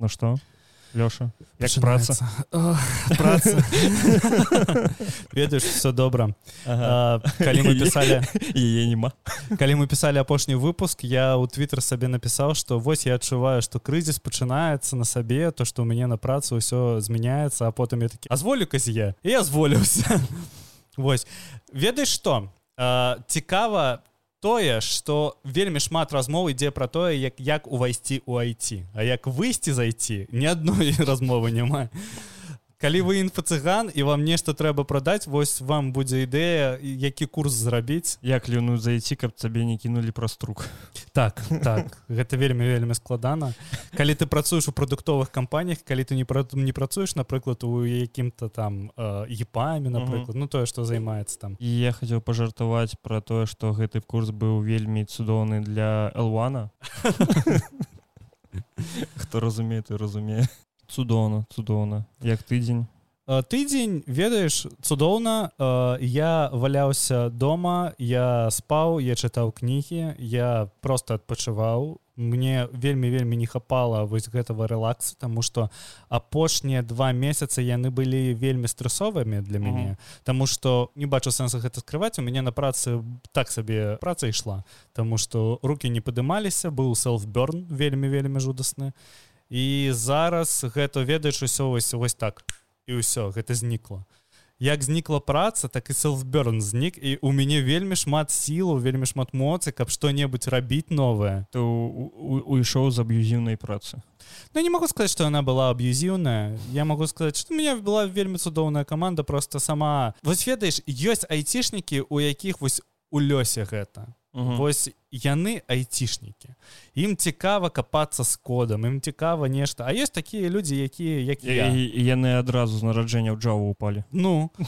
Ну что Лёша? Як праца праца ведаеш все добра ага. калі мы писали яе нема калі мы писали апошні выпуск я у твиттер сабе напісаў что вось я адчуваю что крызіс пачынаецца на сабе то что у мяне на працу ўсё змяняецца а потым я такі азволю казе я зволіўся Вось ведаеш что? Цікава тое что вельмі шмат размоў ідзе пра тое як як увайсці у айти а як выйсці зайти ні адной размовы няма калі вы інфа-цыган і вам нешта трэба прадаць вось вам будзе ідэя які курс зрабіць. Як люну зайти каб цабе не кінулі праз трук. Так так. Гэта вельмі вельмі складана. Калі ты працуеш у прадуктовых кампаніях калі ты не пра не працуеш напрыклад у якім-то там епамі напрыклад ну тое што займаецца там. І я хацеў пажартаваць пра тое што гэты курс быў вельмі цудоўны для элвана хто разумее ты разумее цудоўна цудоўна як тыдзень? Тыдзень ведаеш цудоўна я валяўся дома я спаў я чытаў кнігі я просто адпачываў. Мне вельмі вельмі не хапала вось гэтага рэлакса тому что апошнія два месяцы яны былі вельмі стрессовымі для мяне. Таму что не бачу сэнса гэта скрываць у мяне на працы так сабе праца ішла. Таму что руки не падымаліся быў селфберн вельмі вельмі жудасны. і зараз гэта ведаеш усё вось вось так. І ўсё гэта знікла. Як знікла праца так і селфберн знік і у мяне вельмі шмат сілу вельмі шмат моцы каб што-небудзь рабіць новае. То уйшоў з аб'юзіўнай працы. Ну не могу сказать что она была аб'юзіўная. Я могу сказать что у меня была вельмі цудоўная команда просто сама. Вось ведаеш ёсць айцішнікі у якіх вось у лёсе гэта Вось яны айцішнікі. Ім цікава капацца з кодам ім цікава нешта. А ёсць такія людзі якія як і яны адразу з нараджэння ў джаву упалі. Ну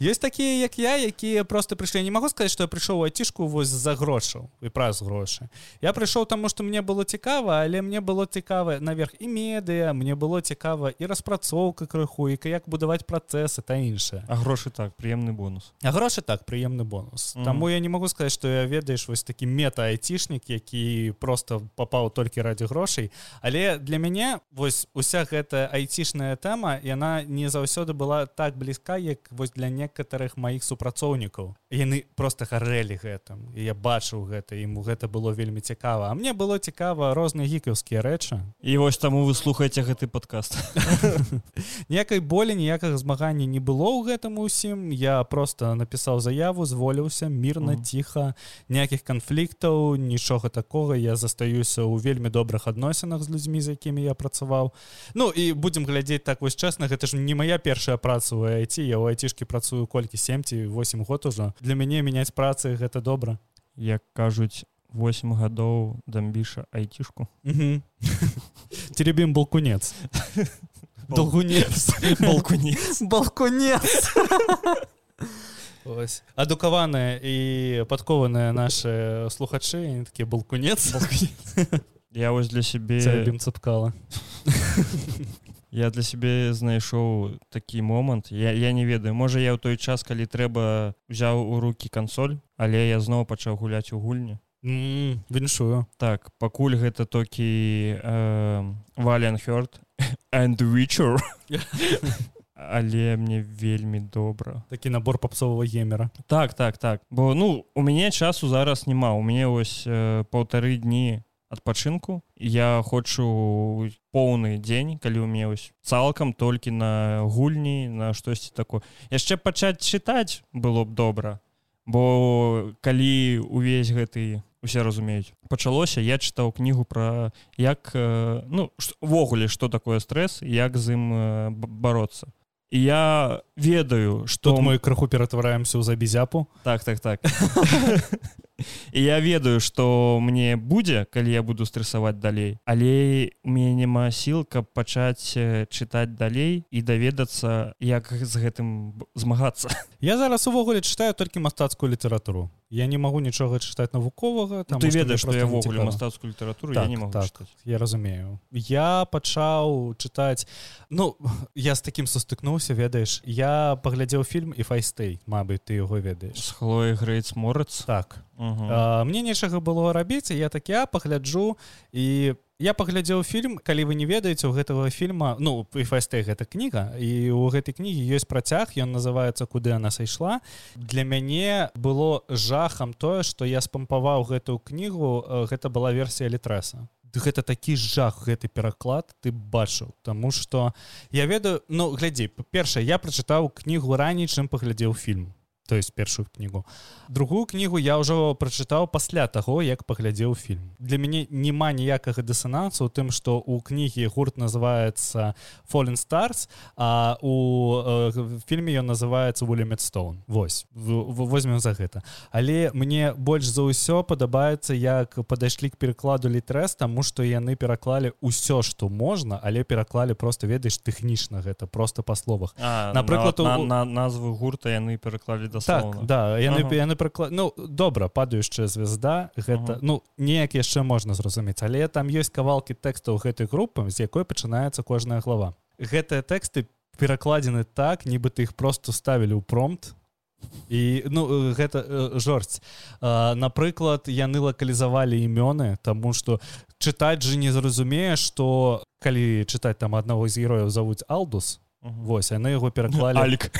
ёсць такія як я якія просто прыйшлі. Не магу сказаць што я прыйшоў айцішку вось за грошаў і праз грошы. Я прыйшоў таму што мне было цікава але мне было цікава наверх і медыа мне было цікава і распрацоўка крыху і як будаваць працэсы та іншае. А грошы так прыемны бонус. А грошы так прыемны бонус. Mm -hmm. Таму я не могу сказаць што я ведаеш вось такі мета айцішнік які просто попаў толькі ради грошай. Але для мяне вось уся гэта айцішная тэма яна не заўсёды была так блізка як вось для некаторых маіх супрацоўнікаў. Яны просто гарэлі гэтым і я бачыў гэта ему гэта было вельмі цікава. А мне было цікава розныя гікаўскія рэчы. І вось таму вы слухаеце гэты подкаст ніякай болі ніякага змагання не было ў гэтым усім. Я просто напісаў заяву зволіўся мірна mm. ціха ніякіх канфліктаў нічога такога. Я застаюся ў вельмі добрых адносінах з людзьмі з якімі я працаваў. Ну і будзем глядзець так вось чэсна гэта ж не моя першая праца у айці я ў айцішкі працую колькі 7 ці 8 год ужо. Для мяне мяняць працы гэта добра. Як кажуць 8 гадоў дамбіша айцішку. Теребім балкунец? Долгунец балкунец. Балкунец. Ось. адукаваныя і падкованыя наши слухачы такі балкунец. Я вось для сябе цапкала я для сябе знайшоў такі момант я, я не ведаю можа я ў той час калі трэба взяў у руки кансоль але я зноў пачаў гуляць у гульні. Віншую. Так пакуль гэта токі э, валенхёрд and вечер але мне вельмі добра. Такі набор папсового гемера так так так. Бо ну у мяне часу зараз няма у мяне ось э, паўтары дні адпачынку я хочу поўны дзень калі у меня ось цалкам толькі на гульні на штосьці такое. Яшчэ пачаць чытаць было б добра бо калі увесь гэты усе разумеюць пачалося я чытаў кнігу про як э, ну увогуле что такое стресс як з ім э, бороться і я ведаю что мы крыху ператвараемся ў забізяпу. Так так так і я ведаю что мне будзе калі я буду стрессаваць далей але у мяне няма сіл каб пачаць чытаць далей і даведацца як з гэтым змагацца. Я зараз увогуле чытаю толькі мастацкую літаратуру. Я не магу нічога чытаць навуковага там ты ведаеш што я ввогуле мастацкую літаратуру так, я не могу так, я разумею. Я пачаў чытаць ну я з такім сустыкнуўся ведаеш я паглядзеў фільм і файстэй Мабыць ты яго ведаеш. З хлоі грэйц морац так. Uh мне нечага было рабіць я так я пагляджу і я паглядзеў фільм калі вы не ведаеце у гэтага фільма ну фст гэта кніга і у гэтай кнігі ёсць працяг ён называется куды она сайшла для мяне было жахам тое что я спампаваў гэтую кнігу гэта была версія літрэса. Гэта такі жах гэты пераклад ты бачыў. Таму что я ведаю ну глядзі па-першае я прачытаў кнігу раней чым паглядзеў фільм то есть першую кнігу. Другую кнігу я ўжо прачытаў пасля таго як паглядзеў фільм. Для мяне няма ніякага дысанансу у тым что у кнігі гурт называется fallen stars а у э, фільме ён называется вулемедстоун Вось возьмем за гэта. Але мне больш за ўсё падабаецца як падайшлі к перакладу літрэс таму что яны пераклалі ўсё что можна але пераклалі просто ведаеш тэхнічна гэта просто па словах. Напрыклад на, на, на назву гурта яны пераклалі так, да яны ага. яны прыклад ну добра падаючая звезда гэта ага. ну неяк яшчэ можна зразумець але там ёсць кавалкі тэкстаў гэтай групы з якой пачынаецца кожная глава гэтыя тэксты перакладзены так нібы ты іх просто ставілі ў промпт і ну гэта жорсць напрыклад яны лакалізавалі імёны тому что чытаць же не зразумее что калі чытаць там аднаго з герояў завуць алдус Вось яны яго пераклалі Алік.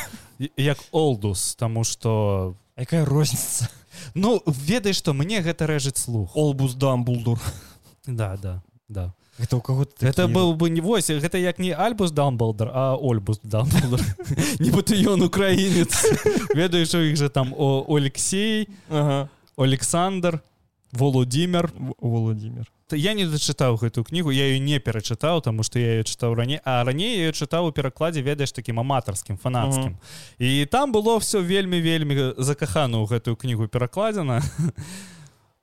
як олдус тому что якая розніца? Ну ведаеш што мне гэта рэжыць слух. Олбус дамбулдур да да да. Это у кого это был бы не вось гэта як не альбус дамблдер а ольбус дамблдер нібыта ён украінец. Ведаеш у іх же там о алексей ага. александр володимир. Володимир я не дачытаў гэтую кнігу я ее не перачытаў тому что я ее чытаў раней а раней я чытаў у перакладзе ведаеш таким аматарскім фанатскім uh -huh. і там было все вельмі вельмі закахану ў гэтую кнігу перакладзена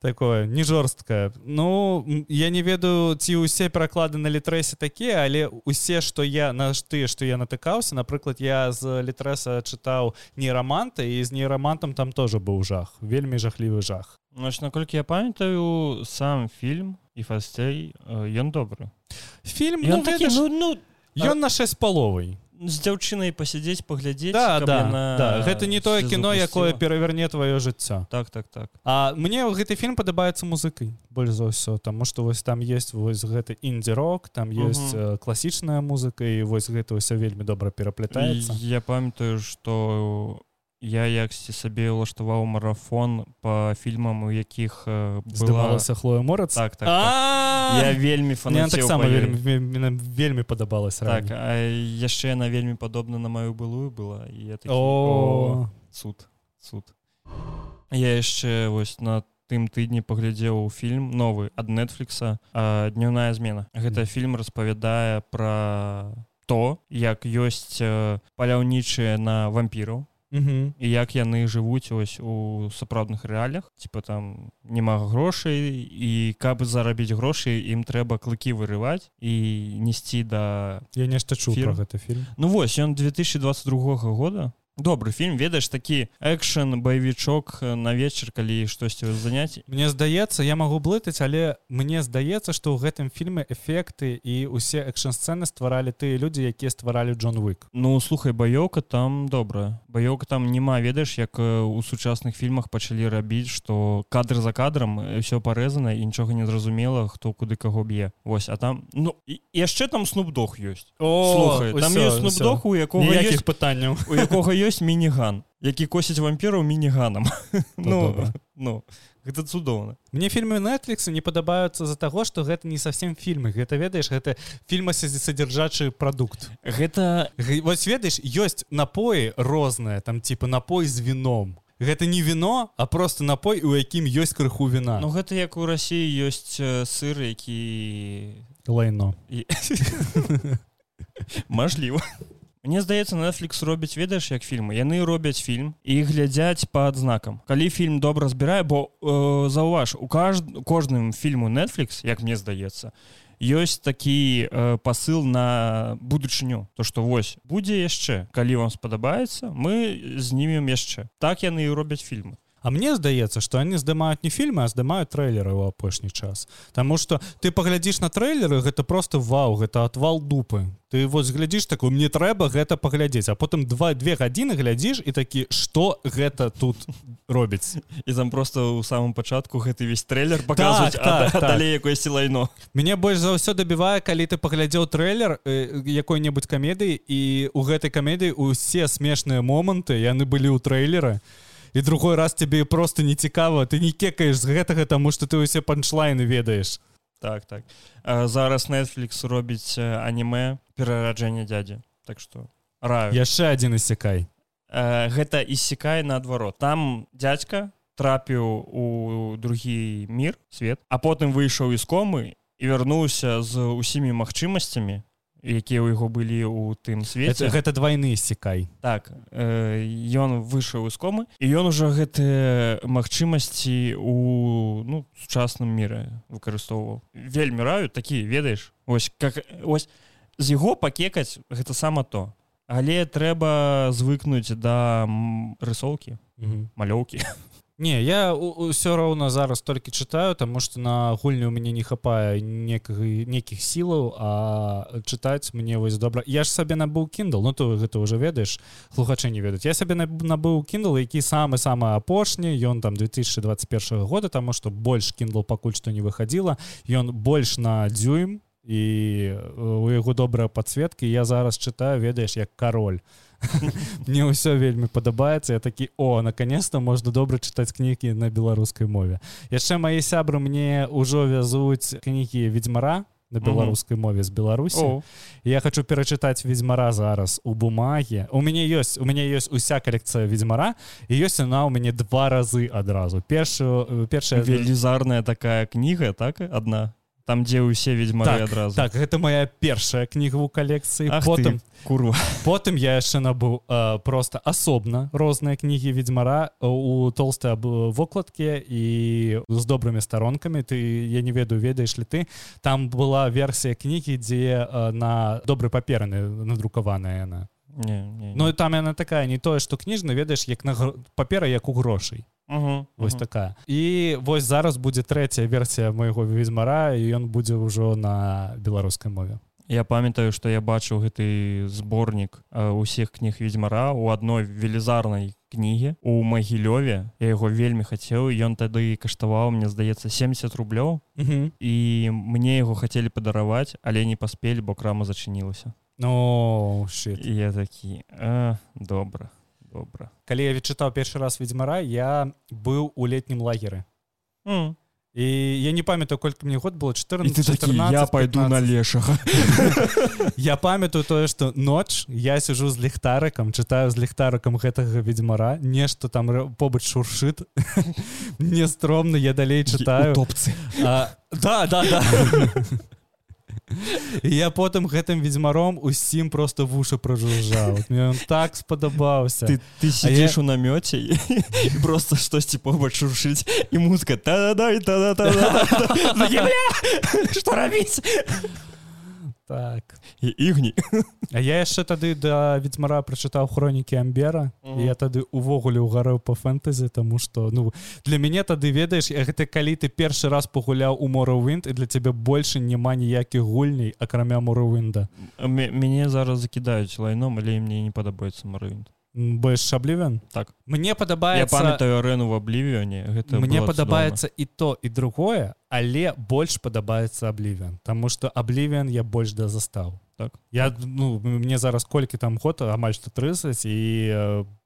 такое не жорсткае Ну я не ведаю ці ўсе пераклады на літрэсе такія але усе что я на тыя что я натыкаўся напрыклад я з літрэса чытаў нейраманта і з нейрамантам там тоже быў жах вельмі жахлівы жах. Ноч наколькі я памятаю сам фільм і фасцей ён добры. Фільм ён ну, такі ну, ну ён на 6 паловай з дзяўчынай пасядзець паглядзець да, да, да. гэта не тое кіно якое пераверне тваё жыццё так так так А мне гэты фільм падабаецца музыкай больш за ўсё таму што вось там есть вось гэты індзі-рок там ёсць uh -huh. класічная музыка і вось гэта ўсё вельмі добра пераплетаецца я памятаю што у я яксьці сабе ўлаштаваў марафон по фільмам у якіх здавалася хлоя мора так, так, так. я вельмі фан таксама вельмі, вельмі падабалась так, яшчэ яна вельмі падобна на маю былую была я такі, о! суд суд. Я яшчэ вось на тым тыдні паглядзеў фільм новы ад нетфлікса днёвная змена гэта фільм распавядае пра то як ёсць паляўнічыя на вампіру Угу. і як яны жывуць ось у сапраўдных рэалях. Типа там няма грошай і каб зарабіць грошы ім трэба клыкі вырываць і несці да я нешта чу гэта фільм. Ну вось ён 2022 года. Добры фільм ведаеш такі экшн баевічок на вечар калі штосьці заняць. Мне здаецца я магу блытаць але мне здаецца што ў гэтым фільме эфекты і усе экшн-сцэны стваралі тыя людзі якія стваралі Джон Уик Ну слухай баёўка там добра баёўка там няма ведаеш як у сучасных фільмах пачалі рабіць што кадр за кадрам все парэзана і нічога не зразумела хто куды каго б'е. Вось а там ну яшчэ там снупдох ёсць. О слухай, там снупдох у якога есть пытанняў. у якога ёсць ёсць мініган які косяць вампіраў мініганам. Ну, ну гэта цудоўна. Мне фільмы netflix не падабаюцца з-за таго што гэта не совсем фільмы. Гэта ведаеш гэта фільма содержачы прадукт. Гэта вось ведаеш ёсць напоі розныя там типа напой з віном. Гэта не віно а просто напой у якім ёсць крыху віна. Ну гэта як у рассіі ёсць сыр які лайно. і... мажліва Мне здаецца Netflix робіць ведаеш як фільмы? Яны робяць фільм і глядзяць по адзнакам калі фільм добра збірае бо э, заўваж у кажд кожным фільму Netflix як мне здаецца ёсць такі э, посыл на будучыню. То что вось будзе яшчэ. Калі вам спадабаецца мы знімем яшчэ. Так яны і робяць фільмы А мне здаецца что они здымаюць не фільмы а здымаюць трэйлеры ў апошні час. Таму что ты паглядзіш на трэйлеры гэта просто вау гэта отвал дупы. Ты вось глядзіш такой мне трэба гэта паглядзець а потым два две гадзіны глядзіш і такі что гэта тут робіць? І там просто ў самым пачатку гэты весь трэйлер показваць так, так, далей так. якое сілайно мяне больш за ўсё дабівае калі ты паглядзеў трэйлер э, якой-небудзь камедыі і у гэтай камедыі усе смешныя моманты яны былі ў трэйлеры і другой раз тебе просто не цікава ты не кекаеш з гэтага таму что ты усе панчлайны ведаеш. Так так. А, зараз Netflix робіць аніме перараджэння дядзі так что раю. Яшчэ один ісякай гэта іссякай наадварот. Там дядзька трапіў у другі мір свет а потым выйшаў из комы і вярнуўся з усімі магчымасцямі якія ў яго былі ў тым свеце. Гэта, гэта двойны сцікай так ён э, выйшаў з комы і ён ужо гэтыя магчымасці у ну сучасным міры выкарыстоўваў. Вельмі раю такі ведаеш ось как ось з яго пакекаць гэта сама то. Але трэба звыкнуць да рысоўкі малёўкі Не я ўсё роўна зараз толькі чытаю таму што на гульню у мяне не хапае некага нейкіх сілаў а чытаць мне вось добра. Я ж сабе набыў kindle Ну то гэта ўжо ведаеш слухачы не ведаць я сабе набыў kindle які самы самы апошні ён там 2021 года таму што больш kindle пакуль што не выхадзіла ён больш на дзюйм і у яго добрая подсветкі я зараз чытаю ведаеш як кароль мне ўсё вельмі падабаецца я такі о наконец-то можна добра чытаць кнігі на беларускай мове яшчэ мае сябры мне ўжо вязуць кнігі ведьзьмара на беларускай мове з беларусі. Я хочу перачытаць ведьзьмара зараз у бумаге у мяне ёсць у мяне ёсць уся калекцыя ведьзьмара і ёсць яна ў мяне два разы адразу. Першую першая велізарная такая кніга так одна там дзе ўсе ведьмары так, адразу так гэта моя першая кніга ў калекцыі потым курва. Потым я яшчэ набыў э, просто асобна розныя кнігі ведьмара у толстай вокладке і з добрымі старонкамі ты я не ведаю ведаеш ли ты. Там была версія кнігі дзе э, на добры папераны надрукаваная яна не, не, не. Ну і там яна такая не тое што кніжна ведаеш як на папера як у грошай Угу, вось угу. такая. І вось зараз будзе трэцяя версія майго візьмара і ён будзе ўжо на беларускай мове. Я памятаю што я бачыў гэты зборнік усіх кніг ведьзьмара у адной велізарнай кнігі у магілёве. Я яго вельмі хацеў ён тады каштаваў мне здаецца 70 рублёў. І мне яго хацелі падараваць але не паспелі бо крама зачынілася. Ну я такі добра добра калі я чытаў першы раз ведьзьмара я быў у летнім лагеры mm. і я не памятаю колькі мне год было 14 такі, я пойду на лешага я памятаю тое что ноч я сижу з ліхтарыкам чытаю з ліхтарыкам гэтага ведьзьмара нешта там побач шуршыт мне стромна я далей чытаю топцы да да да я потым гэтым ведьзьмаром усім просто вушы пражужжаў он так спадабаўся ты, ты сидишь я... у намёце просто штосьці побач шуршыць і музыка та да та что рабіць так. І ігні А я яшчэ тады да ведьзьмара прачытаў хронікі амбера mm -hmm. я тады увогуле ўгарэў по фэнтэзі тому что ну для мяне тады ведаеш гэта калі ты першы раз пагуляў у мора вінт і для цябе больше няма ніякіх гульней акрамя мора вінда мяне зараз закідаюць лайном але мне не падабаецца марвінт больш шаблівен так. Мне падабаецца памятаю арэну в аблівіоне гэта мне падабаецца і то і другое але больш падабаецца аблівен Таму что аблівен я больш да застаў. Так. Я ну мне зараз колькі там год амаль што 30 і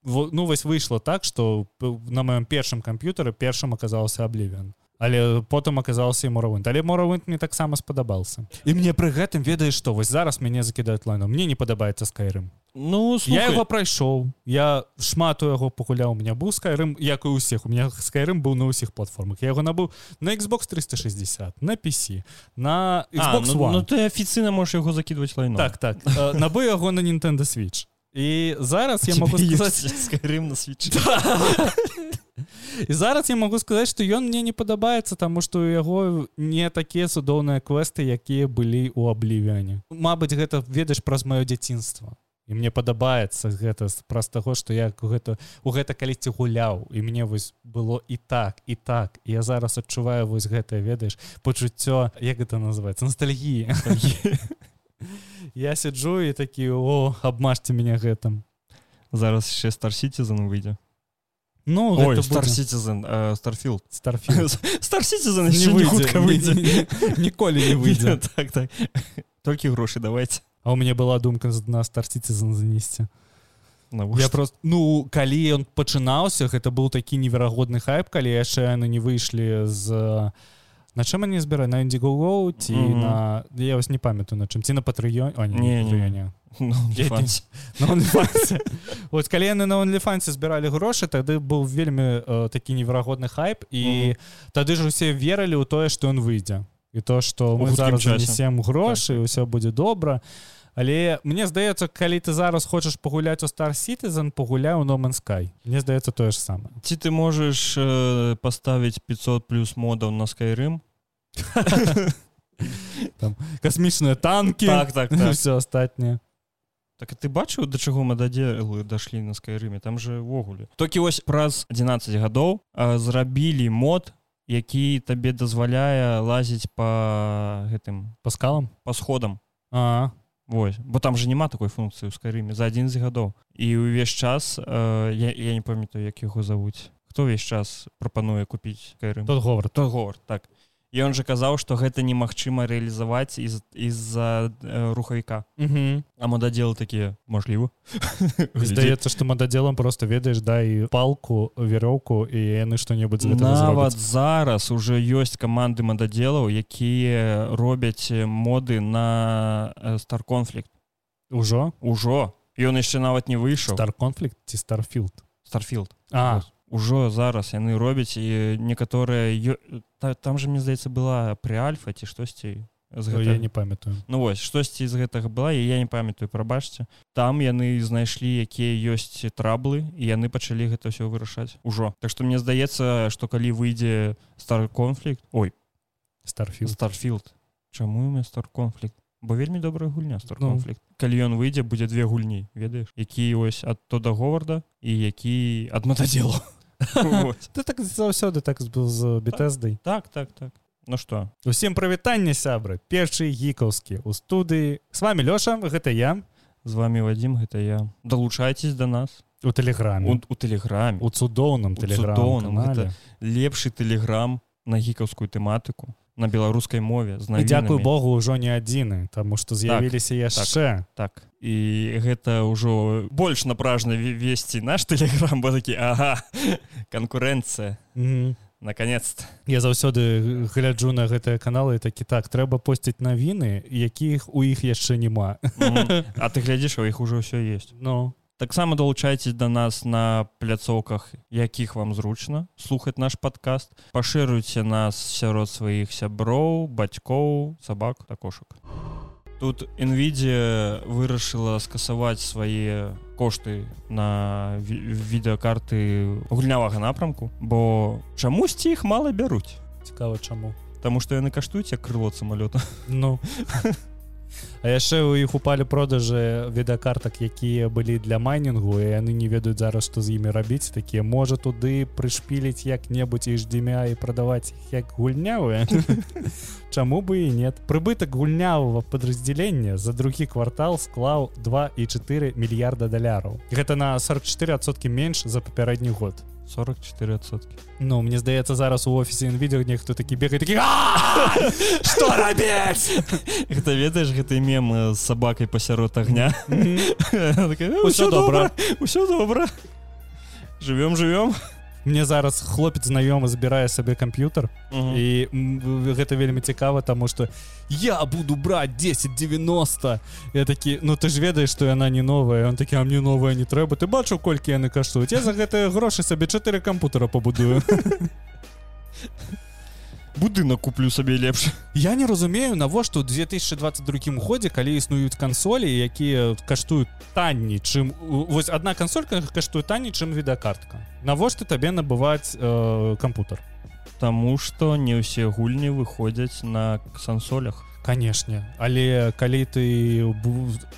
ну вось выйшло так что на маём першым камп'ютары першым аказаўся аблівен але потым аказаўся і моравын але моравын мне таксама спадабаўся. І мне пры гэтым ведаеш што вось зараз мяне закідаюць лайну мне не падабаецца скайрым Ну слухай. я его прайшоў я шмат у яго пагуляў у меня быў скайрым як і усіх у меня скайрым быў на ўсіх платформах. Я яго набыў на Xbox 360 на PC на Xbox а, ну, ну, ты афіцыйна можешь яго закидывать лайну так так. Набы яго на Nintendo switch. І зараз я могу скайрым на switch. І зараз я могу сказаць что ён мне не падабаецца тому что у яго не такія цудоўныя квесты якія былі у аблівяне Мабыць гэта ведаеш праз маё дзяцінства і мне падабаецца гэта праз таго што я гэта у гэта калісьці гуляў і мне вось было і так і так я зараз адчуваю вось гэта ведаеш пачуццё як гэта называется ностальгіі я сиджу і такі о абмажце меня гэтым зараз яшчэ старсітизен выйдзе Ну Ой, Star Citizen, э, Starfield. Starfield. Star Citizen не выйдзе, выйдзе. ніколі не выйдзе так, так. толькі грошы давайте А у мяне была думка на Star Citizen занесці Навошта? я просто ну калі ён пачынаўся гэта быў такі неверагодны хайп калі яшчэ яны не выйшлі з на чым они збіраюць на індзігоу ці mm -hmm. на я вас не памятаю на чым ці на патрыён не, не, не. Ну, вот калі яны на онліфансе збіралі грошы тады быў вельмі э, такі неверагодны хайп і mm -hmm. тады ж усе верылі ў тое што ён выйдзе і то што мы зараз занесем грошы так. ўсё будзе добра але мне здаецца калі ты зараз хочаш пагуляць у star citizen пагуляю номан sky. Мне здаецца тое ж самае. Ці ты можаш э, паставіць 500 плюс модаў на скайрым касмічныя танки так, так, так. все астатняе Так ты бачыў да чаго мы дадзелы дашлі на скайрыме там же ўвогуле. Толькі вось праз 11 гадоў зрабілі мод які табе дазваляе лазіць по гэтым па скалам? по сходам. А Вось. Бо там же няма такой функцыі ў скайрыме за адзін з гадоў. І ўвесь час э, я, я не памятаю як яго завуць. Хто ўвесь час прапануе купіць скайрым? Тот говар тот говар так ён же казаў што гэта немагчыма рэалізаваць з-за э, рухавіка. А мададзелы такія можліва здаецца што мададзелам просто ведаеш да і палку вероўку і яны што-небудзь нават зараз уже ёсць каманды мададзелаў якія робяць моды на стар конфлікт ужо? Ужо. Ён яшчэ нават не выйшаў. Стар конфлікт ці старфілд старфілд а ужо зараз яны робяць і некаторыя та, там же мне здаецца была пры альфа ці штосьці гэта... я не памятаю. Ну вось штосьці з гэтага была і я не памятаю прабачце. Там яны знайшлі якія ёсць траблы і яны пачалі гэта ўсё вырашаць ужо. Так што мне здаецца што калі выйдзе стар конфлікт ой старфілд старфілд чаму у стар конфлікт бо вельмі добрая гульня стар конфлікт ну. калі ён выйдзе будзе две гульні ведаеш? Які ось ад то да говарда і які ад матадзелу ты так заўсёды так быў з бетэздай так так так. Ну что? Усім прывітанне сябры. Першы гікаўскі у студыі. С вами лёша гэта я. З вами вадзім гэта я. Далучайцесь до нас. У тэлеграме. У тэлеграме. У цудоўным тэлеграме лепшы тэлеграм на гікаўскую тэматыку на беларускай мове дзякую Богу ўжо не адзіны таму што з'явіліся так, яшчэ так, так і гэта ўжо больш напражна весці наш тэлеграм бо такі ага канкурэнцыя mm -hmm. наконец-то. Я заўсёды гляджу на гэтыя каналы такі так трэба посціць навіны якіх у іх яшчэ няма mm -hmm. А ты глядзіш у іх ужо ўсё есть. Ну таксама долучайцесь до нас на пляцоўках якіх вам зручна слухаць наш подкаст пашыруйце нас сярод сваіх сяброў бацькоў сабак такошак тут nvidia вырашыла скасаваць свае кошты на відэакарты гульнявага напрамку бо чамусьці іх мала бяруць. Цікава чаму? Таму што яны каштуюць як крыло самалёта. Ну А яшчэ ў іх упалі продажы відэакартак якія былі для майнінгу і яны не ведаюць зараз што з імі рабіць. Такія можа туды прышпіліць як-небудзь иждзімя і прадаваць як гульнявыя Чаму бы і нет. Прыбытак гульнявага падраздзялення за другі квартал склаў 2 і 4 мільярда даляраў. Гэта на 44соткі менш за папярэдні год 44сотки Ну мне здаецца зараз у офісе відео нехто такі бегай такі что гэта ведаеш гэты мем з сабакай пасярод агня ўсё добра ўсё добра живвем живвем мне зараз хлопец знаёмы збірае сабе камп'ютар і гэта вельмі цікава таму что я буду брать 1090 я такі ну ты ж ведаеш что яна не новая он такі а мне новая не трэба ты бачыў колькі яны каштуюць? Я за гэтыя грошы сабе чатыры кампутара пабудую будынак куплю сабе лепш я не разумею навошта ў 2022 годзе калі існуюць кансолі якія каштуюць танней чым вось одна кансолька каштуе танней чым відэакартка навошта табе набываць э, кампутар Таму што не ўсе гульні выходзяць на сансолях канешне. Але калі ты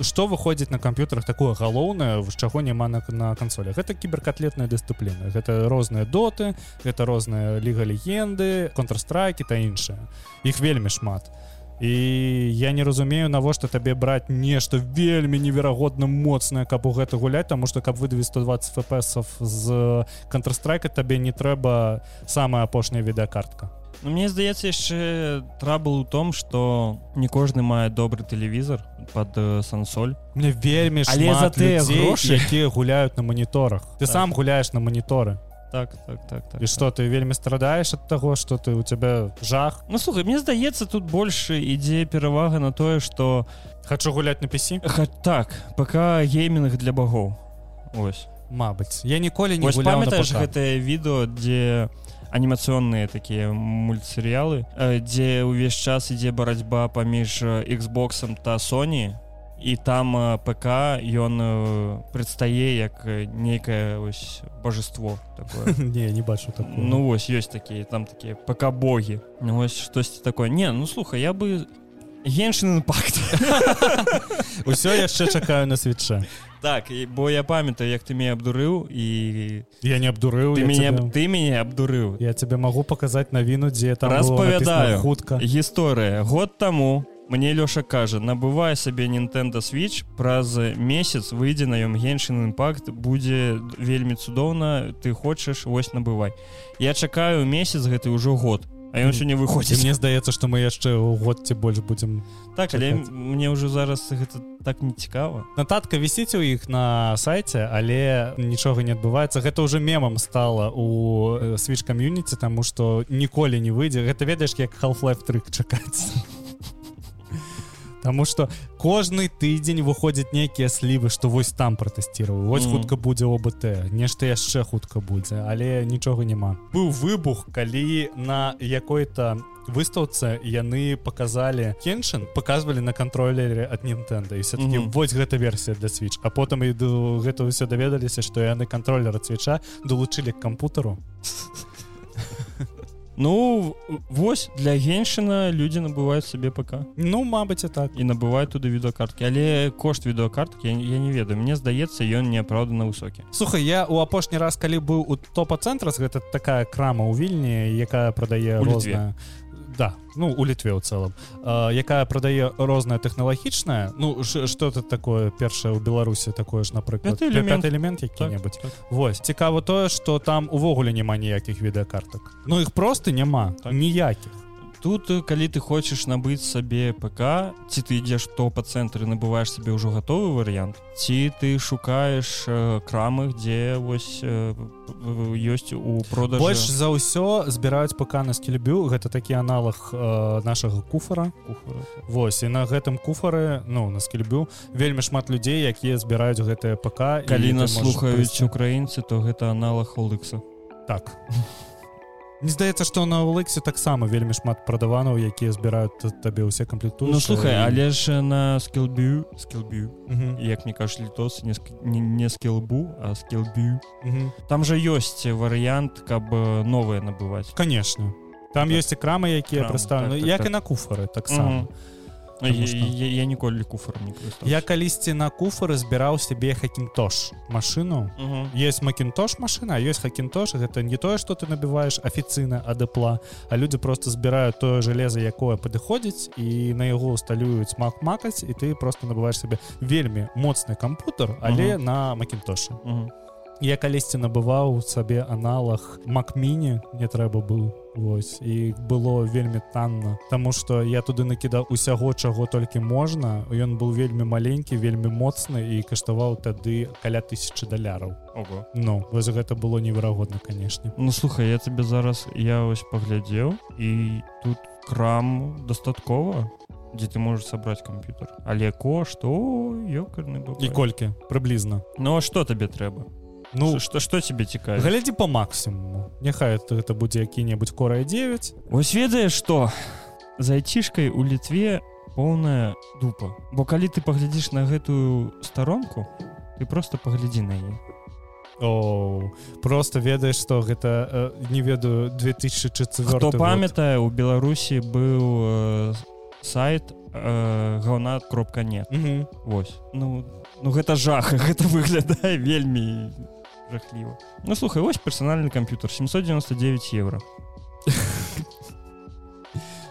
что выходзіць на камп'ютарах такое галоўнае з чаго няма на, на кансолях? Гэта кіберкатлетная дысцыпліна. Гэта розныя доты гэта розныя ліга легенды контрстрайки та іншае іх вельмі шмат і я не разумею навошта табе браць нешта вельмі неверагодна моцнае каб у гэта гуляць тому что каб выдаві 120 фпсов з контрстрайка табе не трэба самая апошняя відэакартка. Ну, мне здаецца яшчэ трабл у том что не кожны мае добры тэлевізор под э, сансоль. Мне вельмі але за тыя грошы якія гуляюць на моніторах ты так. сам гуляешь на моніторы так так так, так і что так. ты вельмі страдаеш ад таго что ты у тебя жах? Ну слухай мне здаецца тут больше ідзе перавага на тое что хочу гуляць на пісі? Так пока геймінг для багоў. Ось. Мабыць. Я ніколі не памятаеш гэтае відэо дзе у анімацыйныя такія мультсерыялы дзе ўвесь час ідзе барацьба паміж Xбоксом та Sony і там ПК ён прадстае як нейкае ось божество не не бачу так ну вось ёсць такія там такія ПК богі ну, вось штосьці такое? Не ну слухай я бы геншин пакт усё яшчэ чакаю на свеча так і бо я памятаю як ты мяне абдурыў і я не абдурыў ты мяне тебе... ты мяне абдурыў я тебе магу паказаць навіну дзе там распавядаю. Хутка гісторыя. Год таму мне лёша кажа набывае сабе Nintendo switch праз месяц выйдзе на ём геншин імпакт будзе вельмі цудоўна ты хочаш вось набывай. Я чакаю месяц гэты ўжо год А ён сёння выходзіць. Мне здаецца што мы яшчэ ў год ці больш будзем так але мне ўжо зараз гэта так не цікава. Нататка вісіць у іх на сайце але нічога не адбываецца. Гэта ўжо мемам стала у switch кам'юніці таму што ніколі не выйдзе. Гэта ведаеш як half-life 3 чакаць Таму што кожны тыдзень выходзяць нейкія слівы што вось там пратэсцірую вось mm. хутка будзе ОБТ нешта яшчэ хутка будзе але нічога няма быў выбух калі на якой-то выстаўцы яны показалі кеншин показывалі на контроллере от Нтэнда і все-таки mm -hmm. вось гэта версія для switch а потым іду гэта ўсё даведаліся што яны контроллера свеча долучылі к кампутару Ну вось для геньшына людзі набываюць сабе ПК Ну Мабыць і так. І набываюць туды відэокарткі але кошт відэокарткі я, я не ведаю. Мне здаецца ён неапраўдана высокі. Слухай я у апошні раз калі быў у топа-цэнтрас гэта такая крама ў вільні якая прадае розная да ну у літве ў цэлым якая прадае розная тэхналагічная ну что это такое першае ў беларусі такое ж напрыклад элемент. элемент які-небудзь так, так. Вось цікава тое что там увогуле няма ніякіх відэакартак. Ну іх просто няма так. ніякіх тут э, калі ты хочаш набыць сабе ПК ці ты ідзеш то па цэнтры набываеш сабе ўжо гатовы варыянт ці ты шукаеш э, крамы дзе вось э, ёсць у продаж больш за ўсё збіраюць ПК на скільбю гэта такі аналог э, нашага куфара. Куфара Вось і на гэтым куфары ну на скільбю вельмі шмат людзей якія збіраюць гэтыя ПК калі нас слухаюць украінцы то гэта аналог холыкса так. а Мне здаецца што на Олексе таксама вельмі шмат прадаванаў якія збіраюць табе ўсе камплекту Ну слухай і... але ж на скілбю скілбю як мне кажа літос не, не, не скілбу а скілбю. Там жа ёсць варыянт каб новыя набываць. Конечно. Там так. ёсць і крамы якія прадстаўлены так, так, як так. і на куфары таксама я, я, я ніколі куфар не я калісьці на куфары збіраў сябе хакінтош машину. Есть макінтош машина есть хакінтош гэта не тое что ты набіваешь афіцыйна адэпла а люди просто збіраюць тое железо якое падыходзіць і на яго усталююць мак макаць і ты просто набываешь сабе вельмі моцны кампутер але на макінтошы я калісьці набываў сабе аналог макміні не трэба быў Вось і было вельмі танна. Таму што я туды накідаў усяго чаго толькі можна. Ён быў вельмі маленькі вельмі моцны і каштаваў тады каля тысячи даляраў. Ого. Ну вось гэта было неверагодна канешне. Ну слухай я тебе зараз я ось паглядзеў і тут крам дастаткова дзе ты можаш сабраць камп'ютар. Але кошт ёкарны і колькі? Прыблізна. Ну а што табе трэба Ну что что тебе цікавіць глядзі по максимуму. Няхай это будзе які-небудзь корая 9 ось ведаеш что зайцішкай у літве поўная дупа. Бо калі ты паглядзіш на гэтую старонку ты просто паглядзі на яе О просто ведаеш што гэта э, не ведаю 2004 хто памятае у беларусі быў э, сайт э, гална кропка нет. Вось. Ну ну гэта жах гэта выглядае вельмі жахліва Ну слухай вось персанальны камп'ютер 799 евро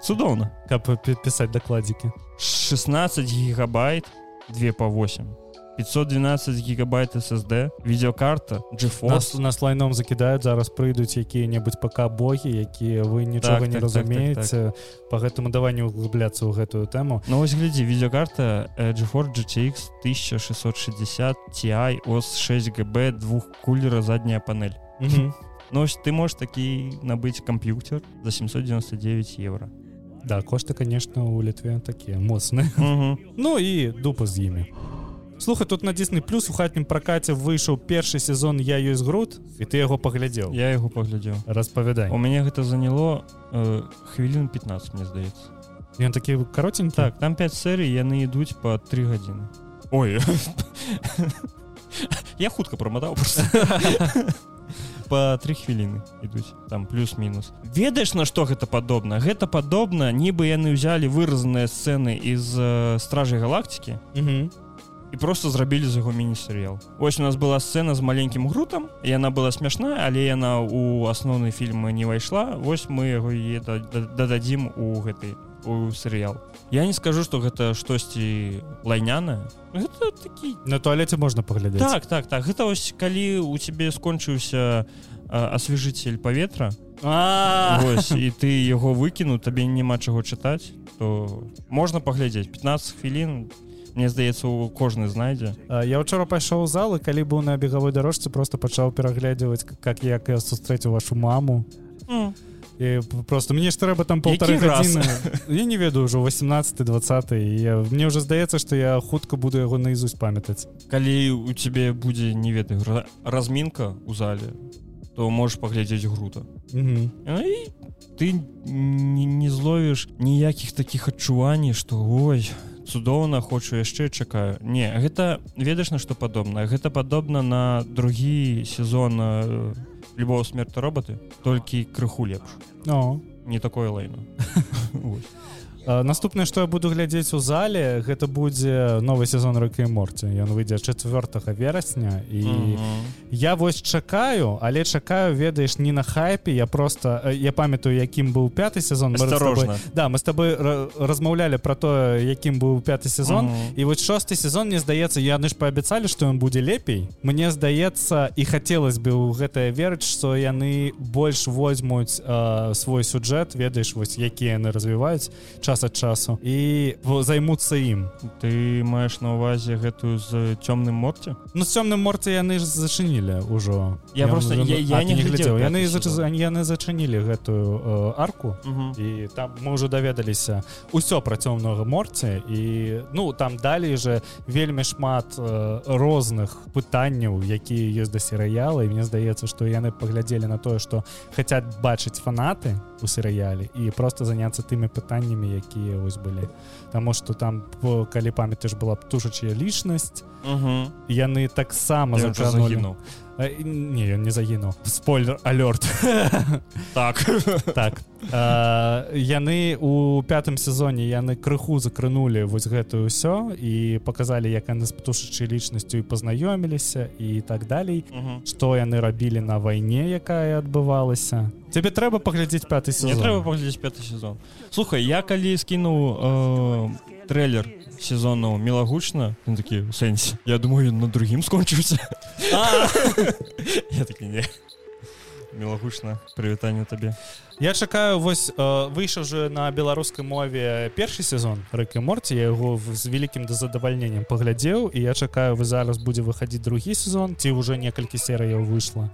цудоўна каб пісаць дакладзікі 16 гигабайт 2 по 8 512 гигабайт SSD видеокарта GeForce. Нас лайном закидают зараз прыйдуць якія-небудзь пока боги якія вы нічога так, не так, разумееце так, так, так. по гэтаму даванню углубляцца ў гэтую тэму. Ну вось глядзі видеокарта GeForce GTX 1660 Ti ос 6 гб двух кулера задняя панель. Ну ты можешь такі набыць камп'ютер за 799 евро. Да кошты конечно у літве такія моцныя Ну і дупа з імі слухай тут на дзісны плюс у хатнім пракаце выйшаў першы сезон я ёсць груд і ты яго паглядзеў я яго паглядзеў распавядай у мяне гэта заняло э, хвілін 15 мне здаецца ён такі каротень так там 5 серый яны ідуць по три гадзіны ой. Я хутка прамадаў по три хвіліны ідуць там плюс-мінус. Ведаеш на што гэта падобна гэта падобна нібы яны ўзялі выразаныя сцэны из э, стражай галактики і і просто зрабілі з яго міні-серыял ось у нас была сцена з маленькім грутам яна была смешная але яна у асноўны фільмы не ўвайшла вось мы яго е дададзім у гэты у серыял я не скажу что гэта штосьці лайняна. Такі на туалете можна паглядаць так так так. Гэта ось калі у цябе скончыўся асвежитель паветра і ты яго выкіну табе няма чаго чытаць то можна паглядзець 15 хвілін Мне здаецца у кожны знайдзе. Я учора пайшоў залы калі быў на бегавой дарожцы просто пачаў пераглядзяваць как як я сустрэціў вашу маму. Mm. і просто мне ж трэба там полторы гадзіны. Я не ведаю ўжо 18 20 я мне уже здаецца что я хутка буду яго наізусь памятаць. Калі у цябе будзе не ведаю размінка у зале то можешь паглядзець грута. Mm -hmm. ты не, не зловіш ніякіх таких адчуваній что ой цудоўна хочу яшчэ чакаю. Не гэта ведаш на што падобна? Гэта падобна на другі сезон э, любого смерти роботы толькі крыху лепш. Но не такое лайно наступнае што я буду глядзець у зале гэта будзе новы сезон рыка і морці ён выйдзе 4 верасня і mm -hmm. я вось чакаю але чакаю ведаеш не на хайпе. Я просто я памятаю якім быў пяты сезон. Тобой, да мы с тобой размаўлялі про тое якім быў пяты сезон. Mm -hmm. і вот шосты сезон мне здаецца яны ж паабяцалі што ён будзе лепей. Мне здаецца і хацелось бы ў гэтае верыць што яны больш возьмуць э, свой сюджэт ведаеш вось якія яны развіваюць час час ад часу. І займуцца ім. Ты маеш на увазе гэтую з цёмным морце? Ну з цёмным морце яны ж зачынілі ўжо. Я, я просто я, я не глядзеў яны яны зачынілі гэтую э, арку -huh. і там мы ўжо даведаліся ўсё пра цёмнага морце і ну там далей же вельмі шмат э, розных пытанняў якія ёсць да серыяла. І мне здаецца што яны паглядзелі на тое што хацяць бачыць фанаты у серыяле і просто заняцца тымі пытаннямі якія вось былі Таму что там калі памятаеш была птушачая лічнасць яны таксама загінуў не ён не загінуў спойлер алёрт так. Так. А, яны у пятым сезоне яны крыху закранули вось гэтую ўсё і показалі як яны з птушачай лічнасцю і пазнаёміліся і так далей. Што яны рабілі на вайне якая адбывалася. Тебе трэба паглядзець пятый сезон. Трэба паглядзець пятый сезон. Слухай я калі скінуў э, трейлер сезону мілагучна такі сэнсе я думаю на другім скончыўся я такі не мілагучна прывітанне табе я чакаю вось э, выйшаў же на беларускай мове першы сезон рэкі морці я яго з вялікім да задавальненнем паглядзеў і я чакаю вы зараз будзе выхадзіць другі сезон. Ці ўжо некалькі серыяў выйшла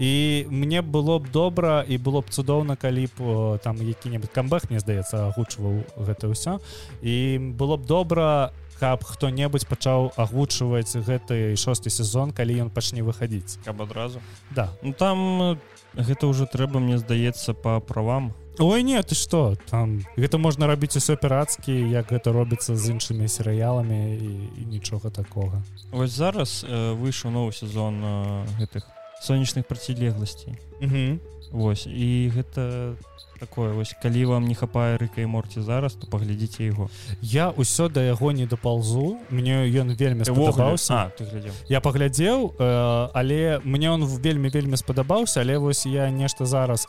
і мне было б добра і было б цудоўна калі б там які-небудзь камбэх мне здаецца агучваў гэта ўсё. І было б добра каб хто-небудзь пачаў агучваць гэты шосты сезон калі ён пачне выхадзіць. Каб адразу? Да. Ну там гэта ўжо трэба мне здаецца по правам. Ой не ты что там гэта можна рабіць усё пірацкі як гэта робіцца з іншымі серыяламі і, і нічога такога. Вось зараз э, выйшаў новы сезон э, гэтых сонечных процілегласцей Вось і гэта такое вось калі вам не хапае рыка і морці зараз то паглядзіце яго. Я ўсё да яго не дапалзу. Мне ён вельмі спадабаўся. Я паглядзеў э, але мне он вельмі вельмі спадабаўся але вось я нешта зараз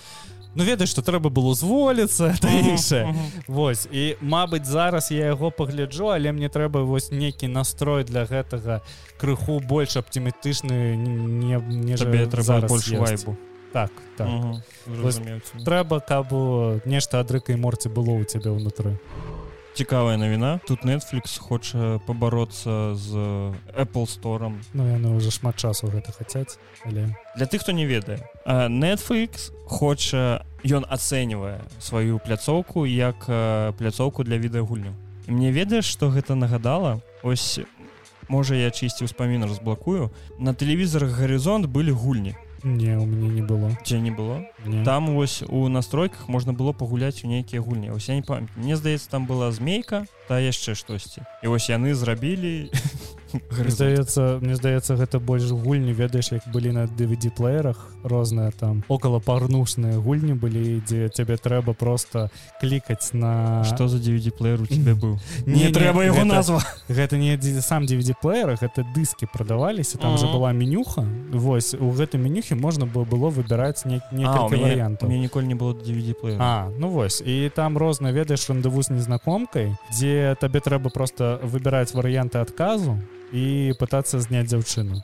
ну ведаеш што трэба было зволіцца іншае Вось і Мабыць зараз я яго пагляджу але мне трэба вось нейкі настрой для гэтага крыху больш аптымістычны не, не табе трэба больш вайбу. Так так. Трэба каб нешта ад рыкай морці было ў цябе ўнутры цікавая навіна. Тут netflix хоча пабароцца з apple стором Ну яны уже шмат часу гэта хацяць але для тых хто не ведае netflix хоча ён ацэньвае сваю пляцоўку як пляцоўку для відэагульняў. Мне ведаеш что гэта нагадала? Ось можа я чысці ўспамін разблакую. На тэлевізарах гарызонт былі гульні Не у мяне не было. Ці не было? Не. там вось у настройках можна было пагуляць у нейкія гульні ось я не памят мне здаецца там была змейка та яшчэ штосьці. І вось яны зрабілі здаецца мне здаецца гэта больш гульні ведаеш як былі на DVD плеерах розныя там. Около парнушныя гульні былі дзе цябе трэба просто клікаць на что за DVD плеер у тебе быў? Не, не трэба его назва гэта не сам DVD плеерах это дыскі продаваліся там же была менюха. Вось у гэтым менюхе можна было было выбіраць не вариант мне ніколі не было DVD плеер А ну вось і там розна ведаеш рандаву з незнакомкай дзе табе трэба просто выбіраць варыянты адказу і пытацца зняць дзяўчыну.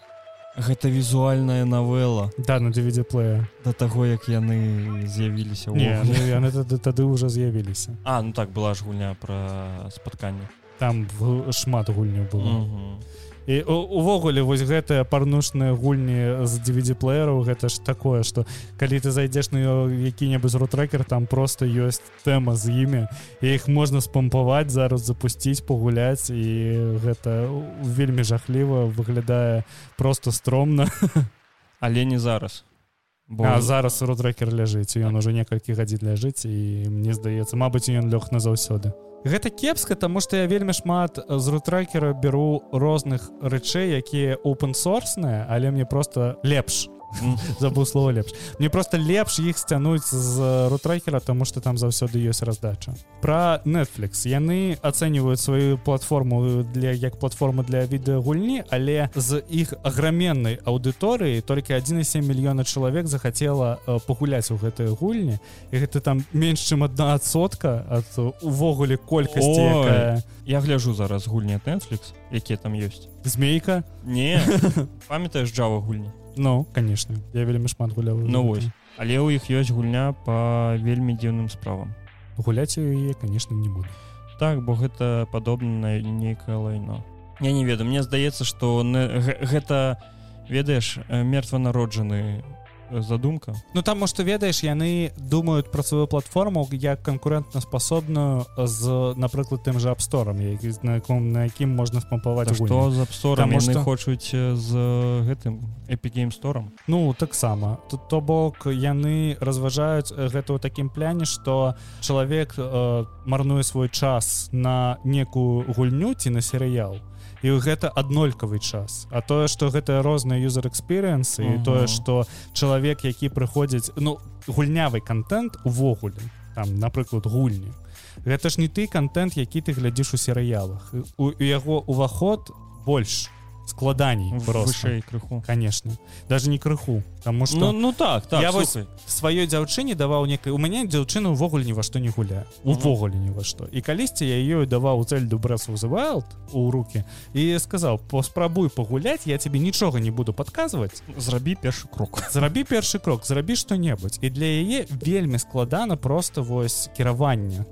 Гэта візуальная навела. Да на DVD плея да таго як яны з'явіліся ну, яны тады, тады уже з'явіліся. А ну так была ж гульня про спатканне. Там шмат гульняў было. -hmm і увогуле вось гэтыя парнушныя гульні з DVD-плеераў гэта ж такое что калі ты зайдзеш на які-небудзь рутрекер там просто ёсць тэма з імі і іх можна спампаваць зараз запусціць пагуляць і гэта вельмі жахліва выглядае просто стромна. Але не зараз бо а зараз рутрекер ляжыць ён уже некалькі гадзін ляжыць і мне здаецца Мабыць ён лёг назаўсёды Гэта кепска тому что я вельмі шмат з рутрекера беру розных рэчэй якія open-сорсныя але мне просто лепш забыл слово лепш. Мне просто лепш іх сцянуць з рутрекера тому что там заўсёды ёсць раздача про netflix. Яны ацэньваюць сваю платформу для як платформа для відэагульні але з іх аграменнай аўдыторыі толькі 1,7 мільёна чалавек захацела пагуляць у гэтай гульні. І гэта там менш чым одна адсотка ад увогуле колькасці я гляжу зараз гульні netflix якія там ёсць. Змейка? Не. Памятаеш джава гульні Ну конечно. Я вельмі шмат гуляў Ну вось. Але ў іх ёсць гульня по вельмі дзіўным справам. Гуляць яе конечно не буду. Так бо гэта падобна на нейкае лайно. Я не ведаю мне здаецца что гэта ведаеш мертванароджаны задумка. Ну там что ведаеш яны думают про сваю платформу як канкурентна спасобную з напрыклад тым же абсторам на яком на якім можна спампаваць что за абсторам яны что... хочуць з гэтым эпігеймстором Ну таксама тут то бок яны разважаюць гэта ў такім пляне что чалавек э, марнуе свой час на некую гульню ці на серыял і гэта аднолькавы час. А тое что гэта розныя юзер эксперыенсы і тое что чалавек які прыходзіць ну гульнявы контент увогуле там напрыклад гульні. Гэта ж не ты контент які ты глядзіш у серыялах. У яго уваход больш складаней вышэй крыху. Конечно. Даже не крыху потому что ну, ну так, так я вось сваёй дзяўчыне даваў некай у мяне дзяўчына увогуле ні во што не гуляе увогуле ні во што і калісьці я ёй даваў цель дубресу вызывал у руки і сказаў паспрабуй пагуляць я тебе нічога не буду подказваць зрабі першы крок зрабі першы крок зрабі что-небудзь і для яе вельмі складана просто вось кіравання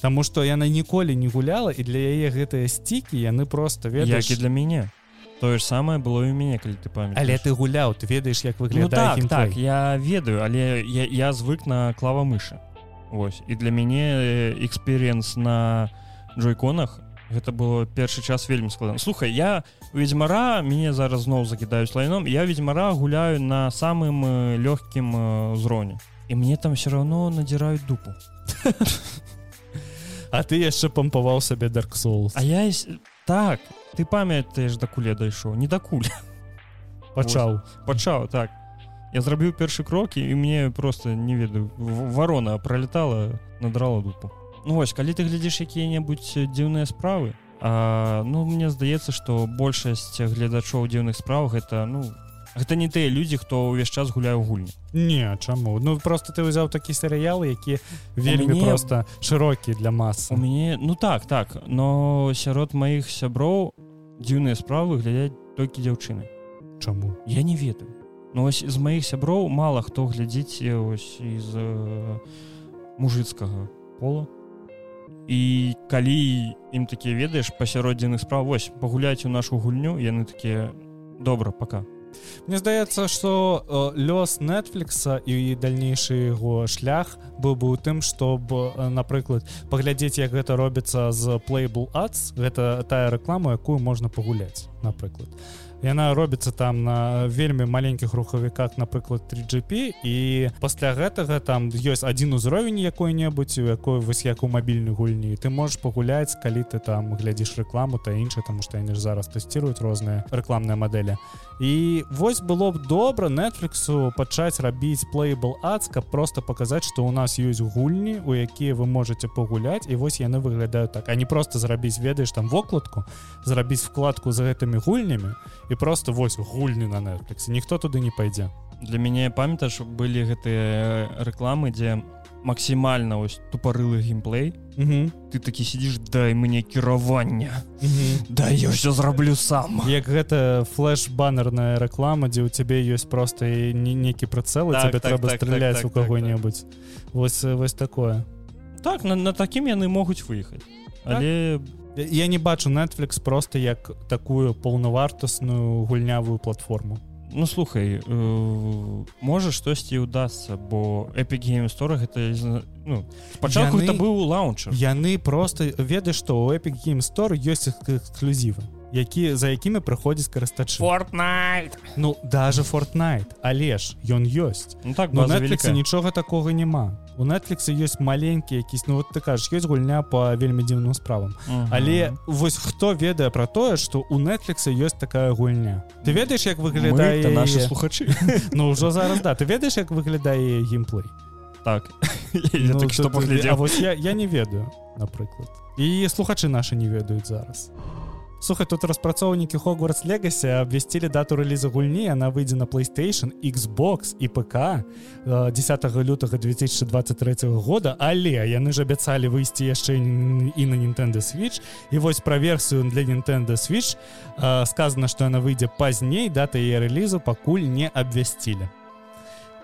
Таму что яна ніколі не гуляла і для яе гэтыя сцікі яны просто ведаеш і для мяне тое ж самае было і у мяне калі ты памят але ты гуляў ты ведаеш як выглядае ну, так, так я ведаю але я, я звык на клава мышы Вось і для мяне эксперыенс на джойконах гэта было першы час вельмі складана слухай я ведьзьмара мяне зараз зноў закідаюць лайном я ведьзьмара гуляю на самым лёгкім узроўні і мне там все равно надзіраюць дупу. А ты яшчэ пампаваў сабе Dark Souls. А я так ты памятаеш да куле дайшоў не да куль пачаў пачаў так. Я зрабіў першы крок і мне просто не ведаю в- варона пролетала надрала дупу. Ну вось калі ты глядзіш якія-небудзь дзіўныя справы а, ну мне здаецца што большасць гледачоў дзіўных справ гэта ну гэта не тыя людзі хто ўвесь час гуляе ў гульні. Не чаму? Ну просто ты ўзяў такі серыял які вельмі мяне- просто шырокі для масы. У мяне ну так так но сярод маіх сяброў дзіўныя справы глядяць толькі дзяўчыны. Чаму? Я не ведаю. Ну ось з маіх сяброў мала хто глядзіць ось з э, мужыцкага пола. І калі ім такія ведаеш пасяроддзіных справ вось пагуляць у нашу гульню яны такія добра пока Мне здаецца что э, лёс нетфлікса і дальнейшы яго шлях быў бы у тым чтоб э, напрыклад паглядзець як гэта робіцца з playable ads гэта тая рэклама якую можна пагуляць напрыклад яна робіцца там на вельмі маленькіх рухавіках напрыклад 3gp. І пасля гэтага там ёсць адзін узровень якой-небудзь у якой вось як у мабільнай гульні. Ты можаш пагуляць калі ты там глядзіш рэкламу та іншае таму што яны ж зараз тэсціруюць розныя рэкламныя мадэлі. І вось было б добра нетфліксу пачаць рабіць playable ads каб просто паказаць што у нас ёсць гульні у якія вы можете пагуляць і вось яны выглядаюць так. А не просто зрабіць ведаеш там вокладку зрабіць вкладку за гэтымі гульнямі і просто вось гульні на нетфліксе ніхто туды не пойдзе для мяне памятаеш былі гэтыя рэкламы дзе максімальна ось тупарылы геймплей. Ты такі сидзіш дай мне кіравання да я ўсё зраблю сам як гэта флеш-баннерная рэклама дзе ў цябе ёсць просто і не некі прыцэлы Так, тебе так, трэба так, страляць так, у так, так, кого-небудзь. Вось э, вось такое. Так на, на такім яны могуць выехаць. Але я не бачу Netflix просто як такую паўнавартасную гульнявую платформу. Ну слухай э, можа штосьці удасся бо Epic Game Store гэта ну, спачатку Яны- это быў лаунчер. яны просто ведаеш што у Epic Game Store ёсць эксклюзівы які за якімі прыходзіць карыстачы. Fortnite ну даже Fortnite але ж ён ёсць. Ну так но Netflix нічога такога няма. У Netflix ёсць маленькі якісь ну вот ты кажаш ёсць гульня по вельмі дзіўным справам. Мгм. але вось хто ведае про тое что у Netflix ёсць такая гульня. Ты ведаеш як Мы выглядае это наши слухачы. Ну ўжо зараз да. Ты ведаеш як выглядае яе геймплей? Так. Я Ну, так ты- што ты- а вось я, я не ведаю напрыклад. І слухачы наши не ведаюць зараз Слухай, тут распрацоўнікі Хогвартс Легасі абвясцілі дату рэліза гульні яна выйдзе на PlayStation Xbox і ПК э, 10 лютага 2023 года. Але яны ж абяцалі выйсці яшчэ і на Nintendo Switch. І вось пра версію для Nintendo Switch э, сказано што яна выйдзе пазней дата яе рэлізу пакуль не абвясцілі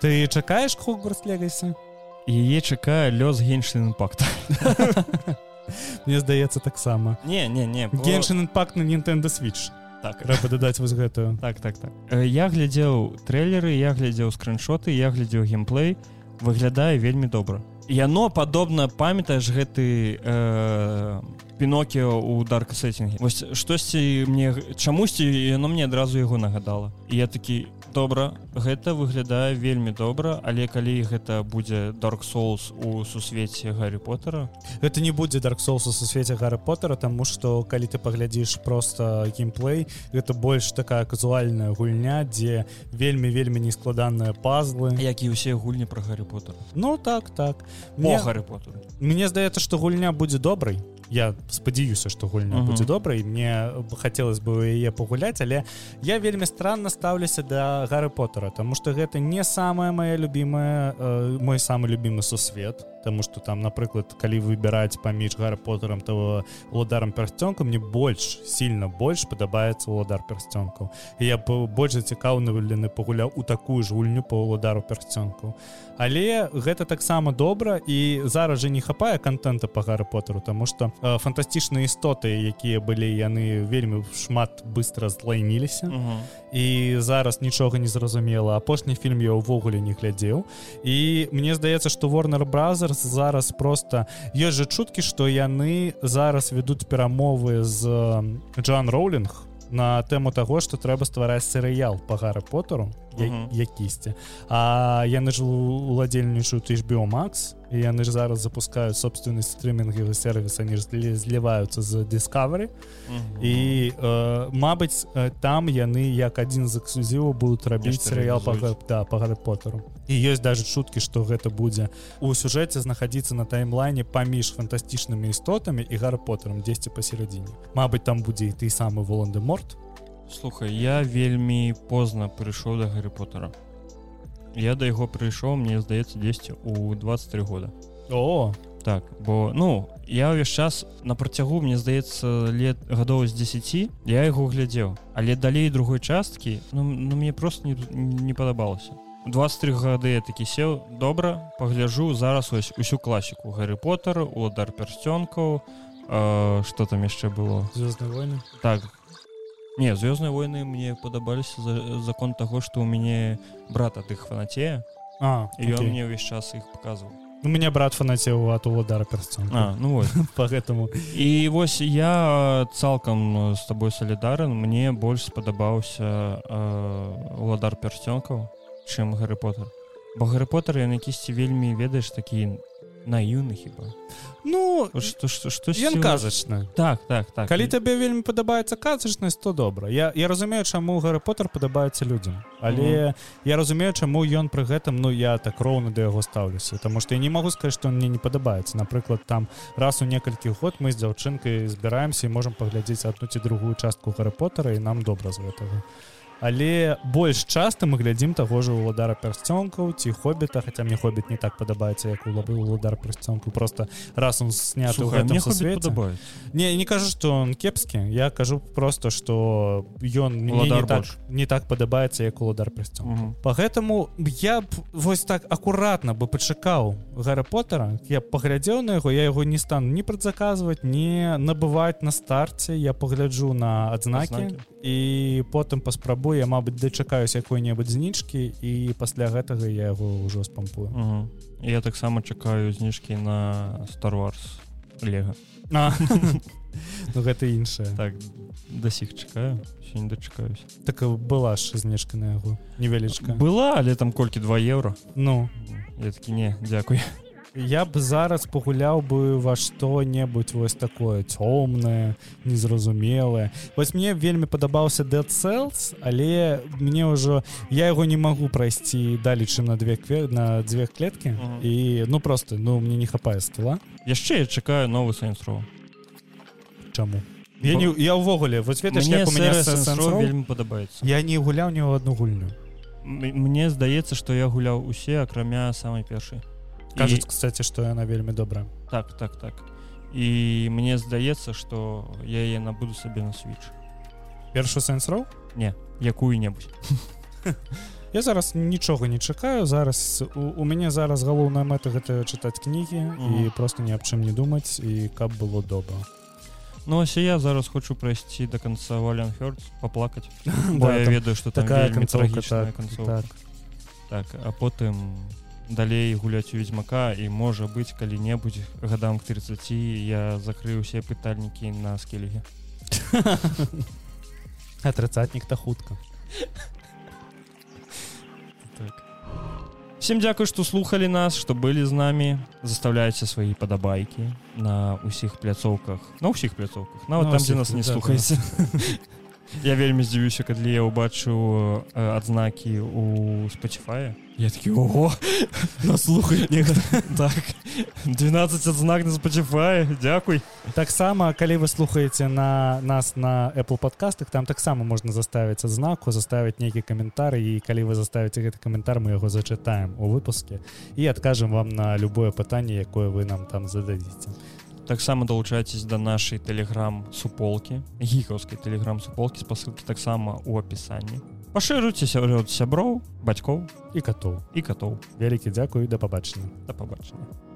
ты чакаеш Хогвартс Легасі яе чакае лёс геншин імпакт Мне здаецца таксама. Не не не бо- Геншин імпакт на Nintendo Switch. Так. Трэба дадаць вось гэтую. Так так так. Я глядзеў трэйлеры я глядзеў скриншоты я глядзеў геймплей. Выглядае вельмі добра. Яно падобна памятаеш гэты э, пінокіо у дарк сеттинге вось штосьці мне чамусьці яно мне адразу яго нагадала. І я такі добра. Гэта выглядае вельмі добра але калі гэта будзе dark souls у сусвеце гаррі поттера. Гэта не будзе Dark Souls у сусвеце Гарры Поттера таму што калі ты паглядзіш просто геймплей гэта больш такая казуальная гульня дзе вельмі вельмі нескладаныя пазлы. Як і ўсе гульні про гаррі поттера. Ну так так. Мне, гаррі поттеру. Мне здаецца што гульня будзе добрай я спадзяюся што гульня Мгм. будзе добрай мне хацелось бы яе пагуляць але я вельмі странна стаўлюся да Гары Поттера Таму што гэта не самая моя любимая э, мой самы любімы сусвет Таму што там напрыклад калі выбіраць паміж Гары Поттером того уладарам пярсцёнкам мне больш сильно больш падабаецца уладар пярсцёнкаў я б больш зацікаўлены пагуляў у такую ж гульню по уладару пярсцёнкаў але гэта таксама добра і зараз жа не хапае контента по Гары Поттеру тому что э, фантастычныя істоты якія былі яны вельмі шмат быстро злайніліся. Мгм. і зараз нічога не зразумела. Апошні фільм я ўвогуле не глядзеў. І мне здаецца што Warner Brothers зараз просто ёсць жа чуткі што яны зараз вядуць перамовы з Джан Роулінг на тэму таго што трэба ствараць серыял по Гары Поттеру Мгм. Якісьці А яны ж уладзельнічаюць HBO Max і яны ж зараз запускаюць собственны стрымінгавы сервіс они ж злі- зліваюцца з Discovery. Мгм. і э, Мабыць там яны як адзін з эксклюзіваў будуць рабіць серыял па, да, па Гарры Поттеру. І ёсць даже чуткі што гэта будзе у сюжэце знаходзіцца на таймлайне паміж фантастычнымі істотамі і Гарры Поттером дзесьці пасередзіне Мабыць там будзе і ты самы Волан-де-морт слухай я вельмі позна прыйшоў да гарры поттера. Я да яго прыйшоў мне здаецца 10 у 23 года. О! Так бо ну я ўвесь час на працягу мне здаецца лет гадоў з 10 я яго глядзеў. Але далей другой часткі ну, ну мне просто не, не падабалася. 23 гады я такі сеў добра пагляжу зараз ось усю класіку. Гарры поттер удар пярсцёнкаў что там яшчэ было? Войны. Так не звездные войны мне падабаліся за закон таго что у мяне брат ад іх фанатея А ён мне ўвесь час іх показываў у меня брат фанацеў от уладара персон а ну вот. Поэтому. І вось я цалкам з табой салідарен мне больш спадабаўся э, уладар пярсцёнкаў чым гарры поттер. Бо гарры поттер ён якісьці вельмі ведаеш такі наіўны хіба ну что что что ён казачна так так так. Калі І- табе вельмі падабаецца казачнасць то добра. Я я разумею чаму гары поттер падабаецца людзям. Але я разумею чаму ён пры гэтым ну я так роўна да яго стаўлюся. Тому что я не могу сказать что мне не падабаецца. Напрыклад там раз у некалькі год мы з дзяўчынкай збіраемся і можемм паглядзець адну ці другую частку гары поттера і нам добра з гэтага але больш часта мы глядзім таго ж уладара пярсцёнкаў ці хобіта хаця мне хобіт не так падабаецца як улабы уладар пярсцёнку просто раз он сняты падабаецца Не, не кажу, што он кепскі. Я кажу просто, што ён мне не так, не так падабаецца, як уладар. Мгм. Па гэтаму я б вось так акуратна бы пачакаў Гарра Поттера. Я паглядзеў на яго, я яго не стану ні прадзаказваць, не набываць на старце. Я пагляджу на адзнакі Адзнакі. і потым паспрабую, я, мабыць, дачакаюсь якой-небудзь знічкі і пасля гэтага я яго ўжо спампую. Мгм. я таксама чакаю зніжкі на Star Wars лего. Ну гэта іншае. так да сіх чакаю не дачакаюсь Так была ж знижка на яго невялічка. была але там колькі 2 еўра Ну, я такі не дзякуй Я б зараз пагуляў бы ва што-небудзь вось такое цёмнае, незразумелае. Вось мне вельмі падабаўся Dead Cells, але мне ўжо я яго не магу прайсці далей, чым на две кве... на дзве клеткі Мгм. і ну просто ну мне не хапае скіла. яшчэ я чакаю новы сайнсроу Чаму? Я, не, я ўвогуле вось ведаеш вельмі падабаецца я не гуляў ні ў одну гульню. Мне здаецца што я гуляў усе акрамя самай першай Кажуць, І- кстати, што яна вельмі добрая. так так так і мне здаецца што я яе набуду сабе на switch Першы Sense Row? якую-небудзь Я зараз нічога не чакаю зараз у, у мяне зараз галоўная мэта гэта чытаць кнігі і Мгм. просто ні аб чым не думаць і каб было добра Ну ось і я зараз хочу прайсці до конца Вален Хёрдс поплакаць бо Да, я ведаю что там такая канцоўка так, так. так а потым далей гуляць у ведьзьмака і можа быць калі-небудзь гадам к 30 я закрыю усе пытальнікі на скелеге а трыцатнік та хутка всем дзякуй што слухали нас што былі з намі. Заставляйце свае падабайкі на ўсіх пляцоўках. На ўсіх пляцоўках. Нават На там дзе нас не слухаеце. я вельмі здзівюся калі я ўбачу э, адзнакі у спаціфае я такі ого наслухай нехта так. 12 адзнак на спаціфае дзякуй таксама калі вы слухаеце на нас на Apple подкастах там таксама можна заставіць адзнаку заставіць нейкі каментар і калі вы заставіце гэты каментар мы яго зачытаем у выпуске і адкажам вам на любое пытанне якое вы нам там зададзіце таксама далучайцесь да нашай тэлеграм суполкі гікаўскай тэлеграм суполкі спасылкі таксама у апісанні пашыруйце сяброў сяброў бацькоў і катоў. і катоў. Вялікі дзякую да пабачення да пабачання